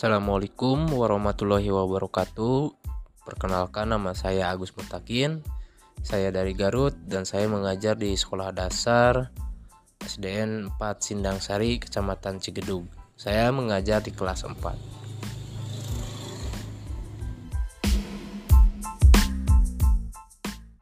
Assalamualaikum warahmatullahi wabarakatuh. Perkenalkan nama saya Agus Mutakin. Saya dari Garut dan saya mengajar di Sekolah Dasar SDN 4 Sindang Sari, Kecamatan Cigedug. Saya mengajar di kelas 4.